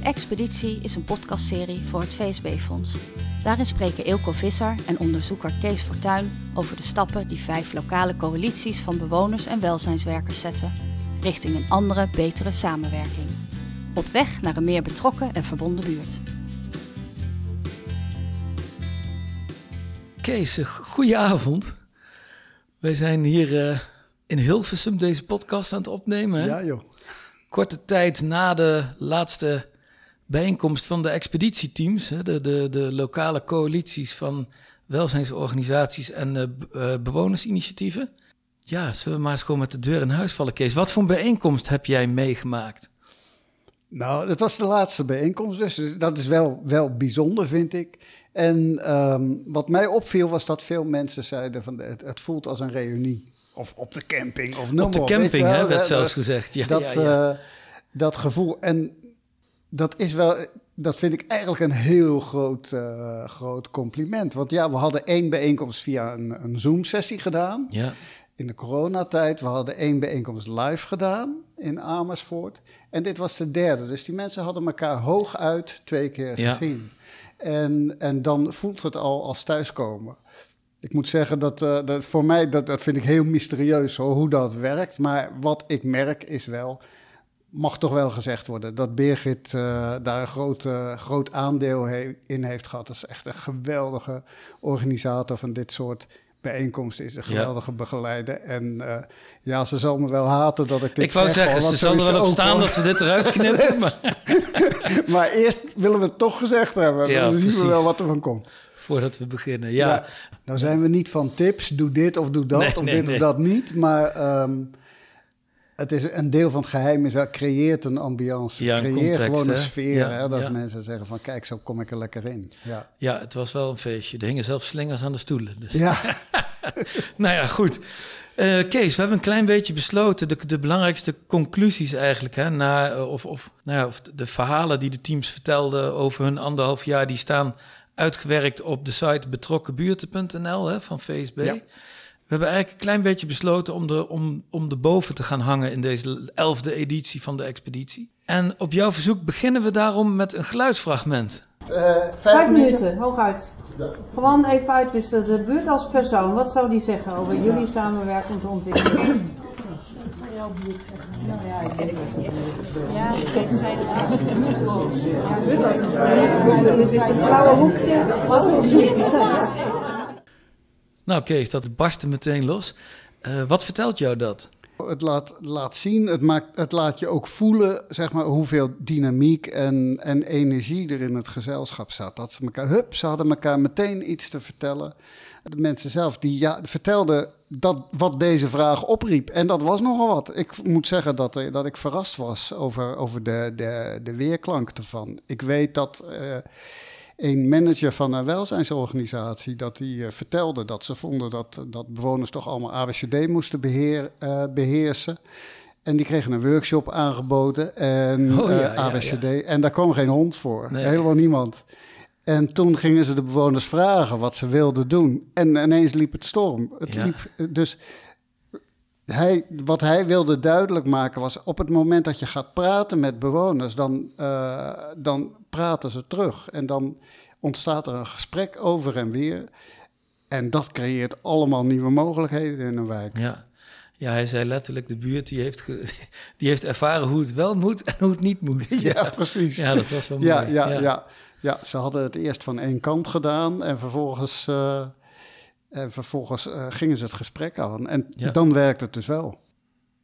De Expeditie is een podcastserie voor het VSB-fonds. Daarin spreken Eelco Visser en onderzoeker Kees Fortuin over de stappen die vijf lokale coalities van bewoners en welzijnswerkers zetten richting een andere, betere samenwerking. Op weg naar een meer betrokken en verbonden buurt. Kees, goedenavond. Wij zijn hier uh, in Hilversum deze podcast aan het opnemen. Hè? Ja, joh. Korte tijd na de laatste bijeenkomst van de expeditieteams, de, de, de lokale coalities van welzijnsorganisaties en uh, uh, bewonersinitiatieven. Ja, zullen we maar eens gewoon met de deur in huis vallen, Kees. Wat voor een bijeenkomst heb jij meegemaakt? Nou, het was de laatste bijeenkomst, dus dat is wel, wel bijzonder, vind ik. En um, wat mij opviel was dat veel mensen zeiden van het, het voelt als een reunie. Of op de camping, of noem Op de camping, hè, werd zelfs gezegd. Ja, dat, ja, ja. Uh, dat gevoel. En dat is wel, dat vind ik eigenlijk een heel groot, uh, groot compliment. Want ja, we hadden één bijeenkomst via een, een Zoom-sessie gedaan. Ja. In de coronatijd. We hadden één bijeenkomst live gedaan in Amersfoort. En dit was de derde. Dus die mensen hadden elkaar hooguit twee keer Ja. gezien. En, en dan voelt het al als thuiskomen. Ik moet zeggen dat, uh, dat voor mij, dat, dat vind ik heel mysterieus hoor, hoe dat werkt. Maar wat ik merk is wel, mag toch wel gezegd worden, dat Birgit uh, daar een groot, uh, groot aandeel he in heeft gehad. Dat is echt een geweldige organisator van dit soort bijeenkomsten. Is een geweldige ja. begeleider. En uh, ja, ze zal me wel haten dat ik dit Ik wou zeg, zeggen, hoor, ze zal er wel op staan dat ze dit eruit knippen. maar... maar eerst willen we het toch gezegd hebben. Ja, dan zien we wel wat er van komt. Voordat we beginnen, ja. ja. Nou zijn we niet van tips, doe dit of doe dat, Nee, of nee, dit nee. of dat niet. Maar um, het is een deel van het geheim is wel, creëert een ambiance. Ja, creëer context, gewoon een hè? sfeer. Ja, hè, dat ja. mensen zeggen van kijk, zo kom ik er lekker in. Ja, Ja, het was wel een feestje. Er hingen zelfs slingers aan de stoelen. Dus. ja. nou ja, goed. Uh, Kees, we hebben een klein beetje besloten de, de belangrijkste conclusies eigenlijk. Hè, na, uh, of, of, nou ja, of de verhalen die de teams vertelden over hun anderhalf jaar, die staan uitgewerkt op de site betrokkenbuurten.nl van VSB. Ja. We hebben eigenlijk een klein beetje besloten om, de, om, om de boven te gaan hangen in deze elfde editie van de expeditie. En op jouw verzoek beginnen we daarom met een geluidsfragment. Uh, vijf, vijf minuten, minuten, hooguit. Ja. Gewoon even uitwisselen. De buurt als persoon, wat zou die zeggen over ja. jullie samenwerkende ontwikkeling? jouw buurt zeggen. Nou ja, ik weet het niet. Ja, kijk, zij Ja, buurt als een Dit is een blauwe hoekje. Wat een Nou Kees, dat barstte meteen los. Uh, wat vertelt jou dat? Het laat, laat zien, het, maakt, het laat je ook voelen zeg maar, hoeveel dynamiek en, en energie er in het gezelschap zat. Dat ze elkaar, hup, ze hadden elkaar meteen iets te vertellen. De mensen zelf die ja, vertelden dat, wat deze vraag opriep. En dat was nogal wat. Ik moet zeggen dat, dat ik verrast was over, over de, de, de weerklank ervan. Ik weet dat uh, een manager van een welzijnsorganisatie... dat die uh, vertelde dat ze vonden dat, dat bewoners toch allemaal ABCD moesten beheer, uh, beheersen... En die kregen een workshop aangeboden en oh, ja, ABCD. Ja, ja. En daar kwam geen hond voor. Nee. Helemaal niemand. En toen gingen ze de bewoners vragen wat ze wilden doen. En ineens liep het storm. Het Ja. liep, dus hij, wat hij wilde duidelijk maken was... op het moment dat je gaat praten met bewoners... dan, uh, dan praten ze terug. En dan ontstaat er een gesprek over en weer. En dat creëert allemaal nieuwe mogelijkheden in een wijk. Ja. Ja, hij zei letterlijk, de buurt die heeft, die heeft ervaren hoe het wel moet en hoe het niet moet. Ja, ja precies. Ja, dat was wel mooi. Ja, ja, ja. ja. Ja, ze hadden het eerst van één kant gedaan en vervolgens, uh, en vervolgens uh, gingen ze het gesprek aan. En ja. dan werkt het dus wel.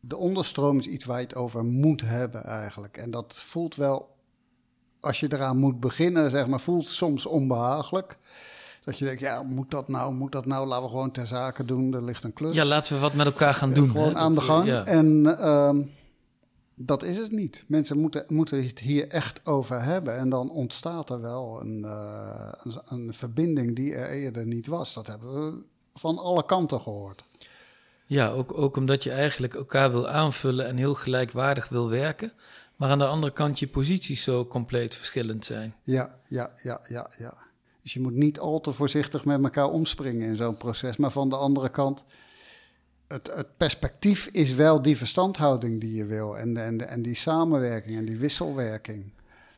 De onderstroom is iets waar je het over moet hebben eigenlijk. En dat voelt wel, als je eraan moet beginnen, zeg maar, voelt soms onbehagelijk. Dat je denkt, ja, moet dat nou, moet dat nou? Laten we gewoon ter zake doen, er ligt een klus. Ja, laten we wat met elkaar gaan doen. Gewoon hè? aan dat, de gang. Ja. En... Uh, dat is het niet. Mensen moeten, moeten het hier echt over hebben. En dan ontstaat er wel een, uh, een, een, verbinding die er eerder niet was. Dat hebben we van alle kanten gehoord. Ja, ook, ook omdat je eigenlijk elkaar wil aanvullen en heel gelijkwaardig wil werken. Maar aan de andere kant je posities zo compleet verschillend zijn. Ja, ja, ja, ja, ja. Dus je moet niet al te voorzichtig met elkaar omspringen in zo'n proces. Maar van de andere kant het, het, perspectief is wel die verstandhouding die je wil. En, en, en die samenwerking en die wisselwerking.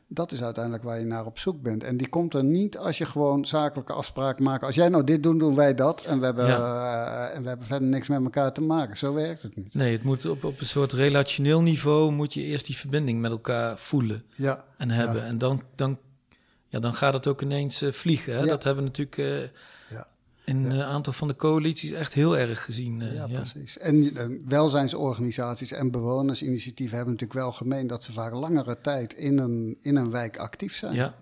Dat is uiteindelijk waar je naar op zoek bent. En die komt er niet als je gewoon zakelijke afspraken maakt. Als jij nou dit doet, doen wij dat. En we hebben, uh, en we hebben verder niks met elkaar te maken. Zo werkt het niet. Nee, het moet op, op een soort relationeel niveau moet je eerst die verbinding met elkaar voelen ja. en hebben. En dan, dan, ja, dan gaat het ook ineens uh, vliegen. Hè? Dat hebben we natuurlijk uh, in een aantal van de coalities echt heel erg gezien. ja, precies. En welzijnsorganisaties en bewonersinitiatieven hebben natuurlijk wel gemeen dat ze vaak langere tijd in een, in een wijk actief zijn. Ja.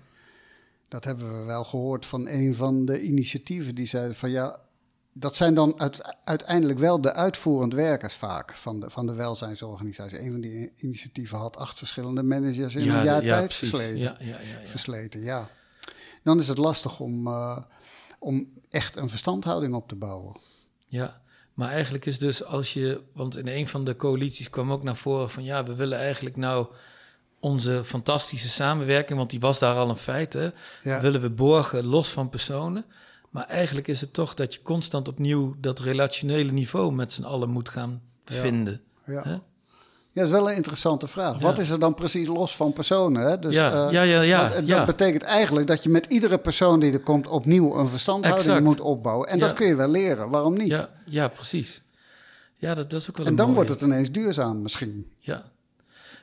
Dat hebben we wel gehoord van een van de initiatieven die zeiden van ja, dat zijn dan uiteindelijk wel de uitvoerend werkers vaak van de, van de welzijnsorganisatie. Een van die initiatieven had acht verschillende managers in ja, een jaar ja, tijd versleten. Ja, ja, ja, ja. versleten. Ja. Dan is het lastig om, uh, om echt een verstandhouding op te bouwen. Ja, maar eigenlijk is dus als je, want in een van de coalities kwam ook naar voren van ja, we willen eigenlijk nou onze fantastische samenwerking, want die was daar al een feit, hè, Ja. willen we borgen los van personen. Maar eigenlijk is het toch dat je constant opnieuw dat relationele niveau met z'n allen moet gaan vinden. Ja. Hè? Ja, dat is wel een interessante vraag. Ja. Wat is er dan precies los van personen? Hè? Dus, Ja, eh, ja, ja, ja, dat, dat ja. betekent eigenlijk dat je met iedere persoon die er komt opnieuw een verstandhouding Exact. moet opbouwen. En dat kun je wel leren. Waarom niet? Ja, ja, precies. Ja, dat, dat is ook wel en dan mooie. wordt het ineens duurzaam misschien. Ja.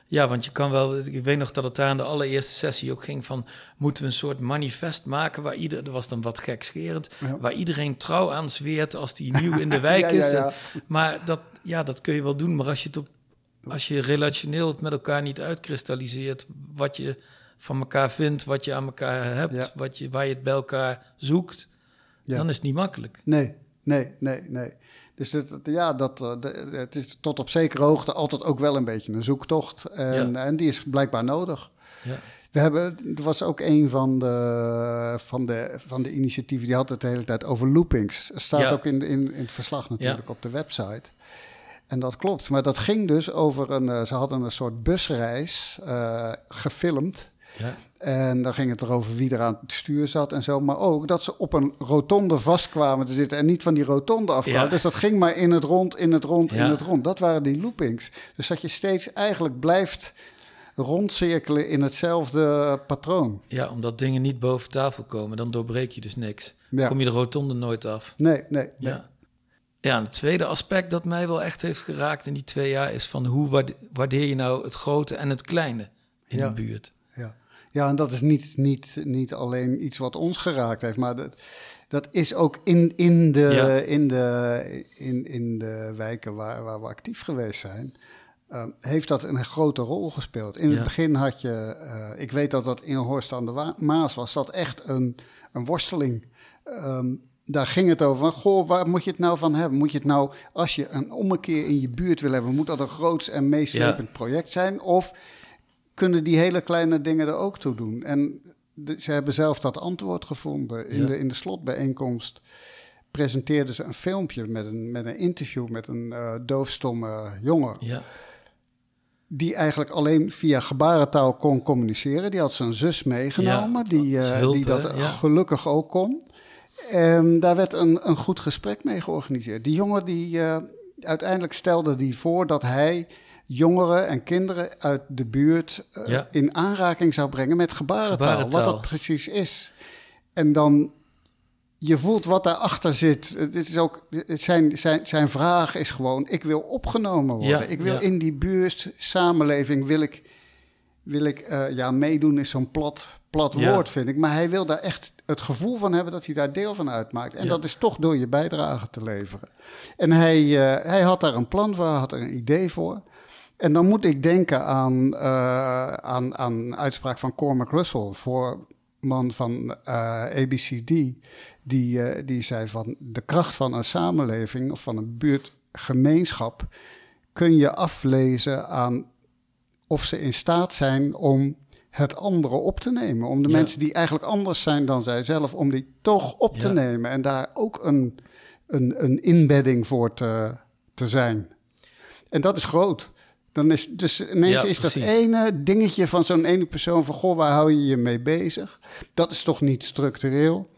ja, want je kan wel... Ik weet nog dat het daar in de allereerste sessie ook ging van... moeten we een soort manifest maken waar ieder... Dat was dan wat gekscherend. Waar iedereen trouw aan zweert als die nieuw in de wijk is. En- maar dat, ja, dat kun je wel doen. Maar als je het op... Als je relationeel het met elkaar niet uitkristalliseert... wat je van elkaar vindt, wat je aan elkaar hebt... Ja. Wat je, waar je het bij elkaar zoekt... Ja. dan is het niet makkelijk. Nee, nee, nee, nee. Dus dit, ja, dat, eh, de- het is tot op zekere hoogte altijd ook wel een beetje een zoektocht. En, en die is blijkbaar nodig. Ja. We hebben, er was ook een van de, van, de, van de initiatieven die had het de hele tijd over loopings. Staat ook in, in, in het verslag natuurlijk op de website. En dat klopt. Maar dat ging dus over een. eh, ze hadden een soort busreis eh, gefilmd. Ja. En dan ging het erover wie er aan het stuur zat en zo. Maar ook dat ze op een rotonde vastkwamen te zitten en niet van die rotonde afkwamen. Ja. Dus dat ging maar in het rond, in het rond, in het rond. Dat waren die loopings. Dus dat je steeds eigenlijk blijft rondcirkelen in hetzelfde patroon. ja, omdat dingen niet boven tafel komen... dan doorbreek je dus niks. Kom je de rotonde nooit af. Nee, nee, nee. Ja. Ja, en het tweede aspect dat mij wel echt heeft geraakt in die twee jaar is van hoe waarde- waardeer je nou het grote en het kleine in Ja. de buurt? Ja, ja en dat is niet, niet, niet alleen iets wat ons geraakt heeft, maar dat, dat is ook in, in, de, Ja. in, de, in, in de wijken waar, waar we actief geweest zijn. eh, heeft dat een grote rol gespeeld. In Ja. het begin had je, eh, ik weet dat dat in Horst aan de Maas was, dat echt een, een worsteling. Ehm, daar ging het over. van, Goh, waar moet je het nou van hebben? Moet je het nou, als je een ommekeer in je buurt wil hebben, moet dat een groots en meeslepend project zijn? Of kunnen die hele kleine dingen er ook toe doen? En de- ze hebben zelf dat antwoord gevonden. In, Ja. de, in de slotbijeenkomst presenteerden ze een filmpje met een, met een interview met een eh, doofstomme jongen. Ja, Die eigenlijk alleen via gebarentaal kon communiceren. Die had zijn zus meegenomen, Ja, die, eh, hulp, die dat hè? Ja. gelukkig ook kon. En daar werd een, een goed gesprek mee georganiseerd. Die jongen die eh, uiteindelijk stelde die voor dat hij jongeren en kinderen uit de buurt eh, Ja. in aanraking zou brengen met gebarentaal, Gebarentaal. Wat dat precies is. En dan, je voelt wat daarachter zit. Het is ook, het zijn, zijn, zijn vraag is gewoon, ik wil opgenomen worden. Ja, ik wil ja. in die buurt, samenleving, wil ik, wil ik eh, ja, meedoen is zo'n plat, plat Ja. woord, vind ik. Maar hij wil daar echt het gevoel van hebben dat hij daar deel van uitmaakt. En Ja. dat is toch door je bijdrage te leveren. En hij, eh, hij had daar een plan voor, had er een idee voor. En dan moet ik denken aan, eh, aan, aan een uitspraak van Cormac Russell, voorman van eh, ABCD. Die, die zei van de kracht van een samenleving of van een buurtgemeenschap kun je aflezen aan of ze in staat zijn om het andere op te nemen. Om de Ja. mensen die eigenlijk anders zijn dan zijzelf, om die toch op te Ja. nemen en daar ook een, een, een inbedding voor te, te zijn. En dat is groot. Dan is, dus ineens Ja, is dat ene dingetje van zo'n ene persoon van... goh, waar hou je je mee bezig? Dat is toch niet structureel?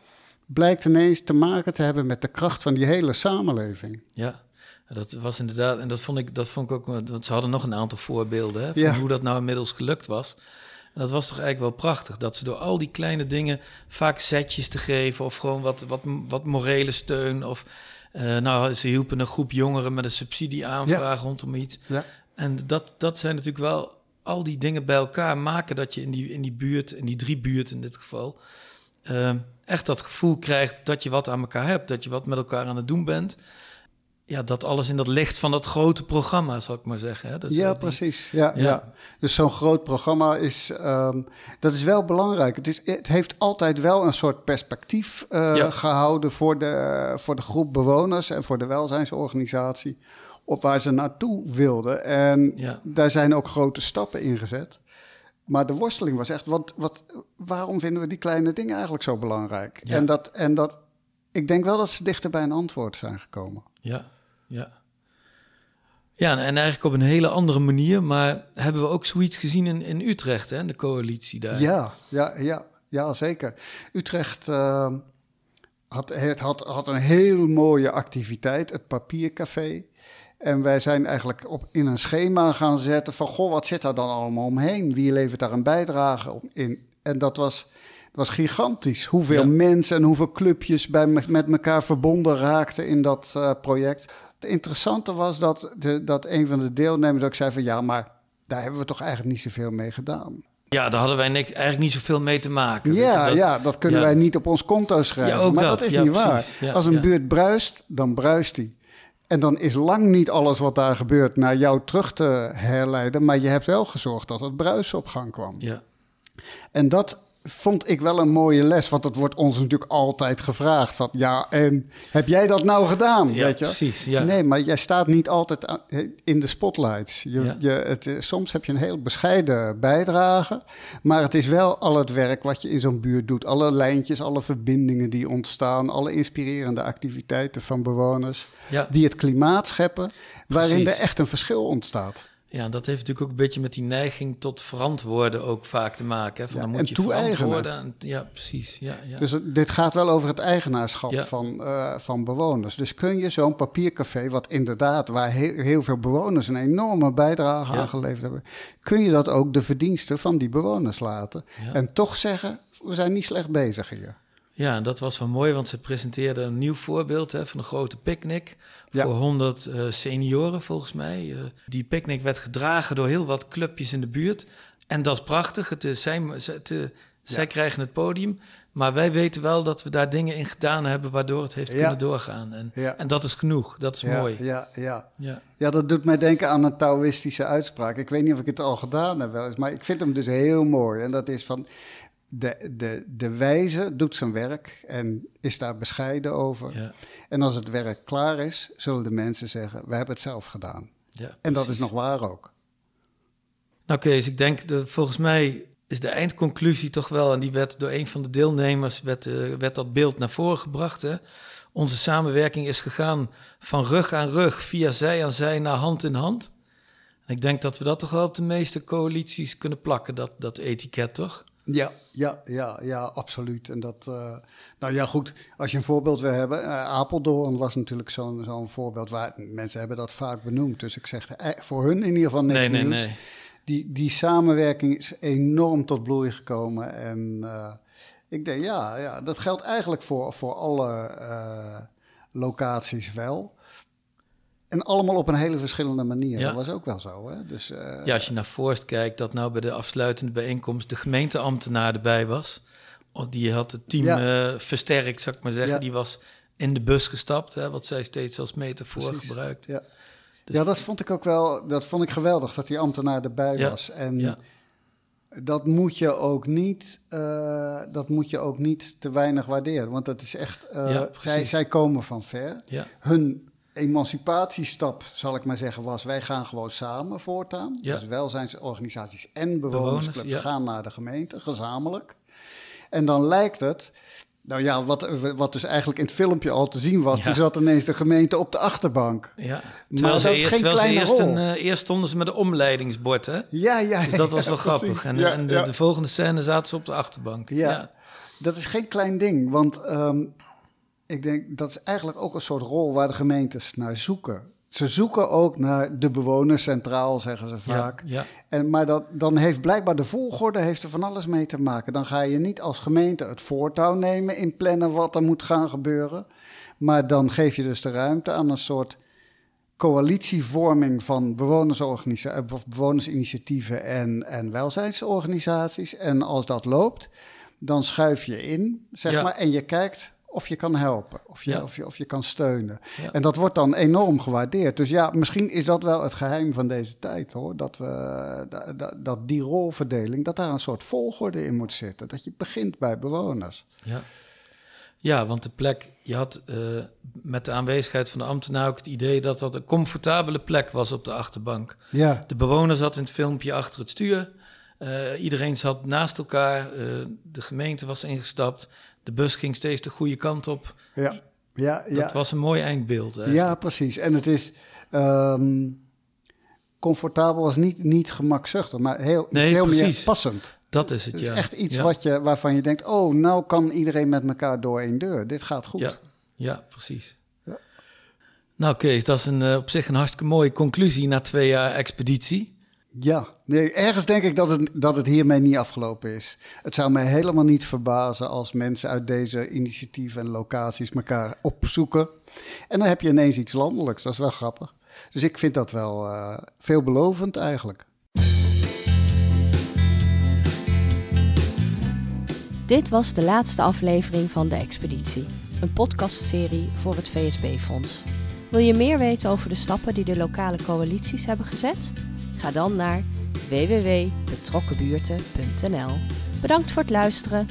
Blijkt ineens te maken te hebben met de kracht van die hele samenleving. ja. Dat was inderdaad, en dat vond ik, dat vond ik ook, want ze hadden nog een aantal voorbeelden hè, van hoe dat nou inmiddels gelukt was. En dat was toch eigenlijk wel prachtig, dat ze door al die kleine dingen vaak setjes te geven of gewoon wat, wat, wat morele steun of uh, nou, ze hielpen een groep jongeren met een subsidieaanvraag ja. rondom iets. Ja. En dat, dat zijn natuurlijk wel al die dingen bij elkaar maken dat je in die, in die buurt, in die drie buurten in dit geval, uh, echt dat gevoel krijgt dat je wat aan elkaar hebt, dat je wat met elkaar aan het doen bent. Ja, dat alles in dat licht van dat grote programma, zal ik maar zeggen. Hè? Dat ja, die... precies. Ja, ja. ja. Dus zo'n groot programma is, um, dat is wel belangrijk. Het, is, het heeft altijd wel een soort perspectief uh, ja. gehouden voor de, voor de groep bewoners en voor de welzijnsorganisatie op waar ze naartoe wilden. En ja. daar zijn ook grote stappen in gezet. Maar de worsteling was echt, wat, wat, waarom vinden we die kleine dingen eigenlijk zo belangrijk? En, dat, en dat, ik denk wel dat ze dichter bij een antwoord zijn gekomen. Ja, ja. Ja, en eigenlijk op een hele andere manier. Maar hebben we ook zoiets gezien in, in Utrecht, hè, de coalitie daar? Ja, ja, ja, ja zeker. Utrecht uh, had, het had, had een heel mooie activiteit, het Papiercafé. En wij zijn eigenlijk op, in een schema gaan zetten van... goh, wat zit daar dan allemaal omheen? Wie levert daar een bijdrage in? En dat was, was gigantisch. Hoeveel Ja. mensen en hoeveel clubjes bij, me- met elkaar verbonden raakten in dat eh, project. Het interessante was dat, de, dat een van de deelnemers ook zei van... ja, maar daar hebben we toch eigenlijk niet zoveel mee gedaan. Ja, daar hadden wij niks, eigenlijk niet zoveel mee te maken. Ja, dat- ja, dat kunnen ja. wij niet op ons konto schrijven. Ja, ook maar dat. dat, is niet precies. waar. Als een buurt bruist, dan bruist die. En dan is lang niet alles wat daar gebeurt naar jou terug te herleiden. Maar je hebt wel gezorgd dat het bruis op gang kwam. Ja, En dat vond ik wel een mooie les. Want dat wordt ons natuurlijk altijd gevraagd. Van, ja, en heb jij dat nou gedaan? Ja, weet je? precies, ja. Nee, maar jij staat niet altijd in de spotlights. Je, Ja. je, het, soms heb je een heel bescheiden bijdrage. Maar het is wel al het werk wat je in zo'n buurt doet. Alle lijntjes, alle verbindingen die ontstaan. Alle inspirerende activiteiten van bewoners. Die het klimaat scheppen. Waarin Precies. er echt een verschil ontstaat. Ja, dat heeft natuurlijk ook een beetje met die neiging tot verantwoorden ook vaak te maken. Hè? Van Ja, dan moet en je verantwoorden. En, ja, precies. Ja, ja. Dus dit gaat wel over het eigenaarschap Ja. van, eh, van bewoners. Dus kun je zo'n papiercafé, wat inderdaad, waar heel, heel veel bewoners een enorme bijdrage aan geleverd hebben, kun je dat ook de verdiensten van die bewoners laten. En toch zeggen, we zijn niet slecht bezig hier. Ja, en dat was wel mooi, want ze presenteerden een nieuw voorbeeld hè, van een grote picknick Ja. voor 100 eh, senioren volgens mij. Eh, die picknick werd gedragen door heel wat clubjes in de buurt. En dat is prachtig. Het is, zij, het, eh, zij krijgen het podium, maar wij weten wel dat we daar dingen in gedaan hebben waardoor het heeft Ja. kunnen doorgaan. En, Ja. en dat is genoeg, dat is mooi. Ja, ja. Ja. ja, dat doet mij denken aan een Taoïstische uitspraak. Ik weet niet of ik het al gedaan heb wel eens, maar ik vind hem dus heel mooi. En dat is van, de, de, de wijze doet zijn werk en is daar bescheiden over. Ja, En als het werk klaar is, zullen de mensen zeggen: We hebben het zelf gedaan. ja, En dat is nog waar ook. Nou Kees, ik denk dat volgens mij is de eindconclusie toch wel, en die werd door een van de deelnemers, werd, eh, werd dat beeld naar voren gebracht. Hè? Onze samenwerking is gegaan van rug aan rug, via zij aan zij, naar hand in hand. En ik denk dat we dat toch wel op de meeste coalities kunnen plakken, dat, dat etiket, toch? Ja, ja, ja, ja, absoluut. En dat, eh, nou ja, goed, als je een voorbeeld wil hebben. eh, Apeldoorn was natuurlijk zo'n zo'n voorbeeld waar mensen hebben dat vaak benoemd. Dus ik zeg eh, voor hun in ieder geval niks nee, nee, nieuws. nee. Die, die samenwerking is enorm tot bloei gekomen. En ik denk, ja, ja, dat geldt eigenlijk voor, voor alle locaties wel. En allemaal op een hele verschillende manier. Ja. Dat was ook wel zo. Hè? Dus, eh, Ja, als je naar Forst kijkt, dat nou bij de afsluitende bijeenkomst de gemeenteambtenaar erbij was. Oh, Die had het team Ja. eh, versterkt, zou ik maar zeggen. Ja. Die was in de bus gestapt, hè, wat zij steeds als metafoor Precies. gebruikt. Ja. Dus- ja, dat vond ik ook wel. Dat vond ik geweldig dat die ambtenaar erbij was. En ja. dat moet je ook niet. eh, dat moet je ook niet te weinig waarderen. Want dat is echt. Ja, zij, zij komen van ver. Ja, Hun emancipatiestap, zal ik maar zeggen, was: wij gaan gewoon samen voortaan. Ja. Dus welzijnsorganisaties en Bewoners, bewonersclubs ja. gaan naar de gemeente, gezamenlijk. En dan lijkt het. Nou ja, wat, wat dus eigenlijk in het filmpje al te zien was, Ja. toen zat ineens de gemeente op de achterbank. ja. Terwijl, ze, dat is geen terwijl ze kleine eerst, rol. een, eh, eerst stonden ze met een omleidingsbord, hè? Ja, ja. Dus dat was wel grappig. En, en de, volgende scène zaten ze op de achterbank. Ja. Ja, Dat is geen klein ding, want ehm, ik denk dat is eigenlijk ook een soort rol waar de gemeentes naar zoeken. ze zoeken ook naar de bewoners centraal, zeggen ze vaak. Ja, ja. En, maar dat, dan heeft blijkbaar de volgorde heeft er van alles mee te maken. Dan ga je niet als gemeente het voortouw nemen in plannen wat er moet gaan gebeuren. Maar dan geef je dus de ruimte aan een soort coalitievorming van of bewonersinitiatieven en, en welzijnsorganisaties. En als dat loopt, dan schuif je in, zeg Ja. maar, en je kijkt of je kan helpen, of je, Ja. of je, of je kan steunen. Ja. En dat wordt dan enorm gewaardeerd. Dus ja, misschien is dat wel het geheim van deze tijd, hoor. Dat, we, dat die rolverdeling, dat daar een soort volgorde in moet zitten. Dat je begint bij bewoners. Ja. ja, want de plek, je had eh, met de aanwezigheid van de ambtenaar ook het idee dat dat een comfortabele plek was op de achterbank. Ja, De bewoner zat in het filmpje achter het stuur. Eh, iedereen zat naast elkaar. Eh, de gemeente was ingestapt. De bus ging steeds de goede kant op. ja, ja. ja. Dat was een mooi eindbeeld. eigenlijk. Ja, precies. En het is ehm, comfortabel was niet, niet gemakzuchtig, maar heel, Nee, veel meer passend. Dat is het, Het is ja. echt iets ja. wat je, waarvan je denkt, oh, nou kan iedereen met elkaar door één deur. Dit gaat goed. Ja, ja precies. Ja. Nou Kees, dat is een, eh, op zich een hartstikke mooie conclusie na twee jaar expeditie. Ja, nee, ergens denk ik dat het, dat het hiermee niet afgelopen is. Het zou mij helemaal niet verbazen als mensen uit deze initiatieven en locaties elkaar opzoeken. En dan heb je ineens iets landelijks, dat is wel grappig. Dus ik vind dat wel eh, veelbelovend eigenlijk. Dit was de laatste aflevering van De Expeditie, een podcastserie voor het VSB-fonds. Wil je meer weten over de stappen die de lokale coalities hebben gezet? Ga dan naar www.betrokkenbuurten.nl. Bedankt voor het luisteren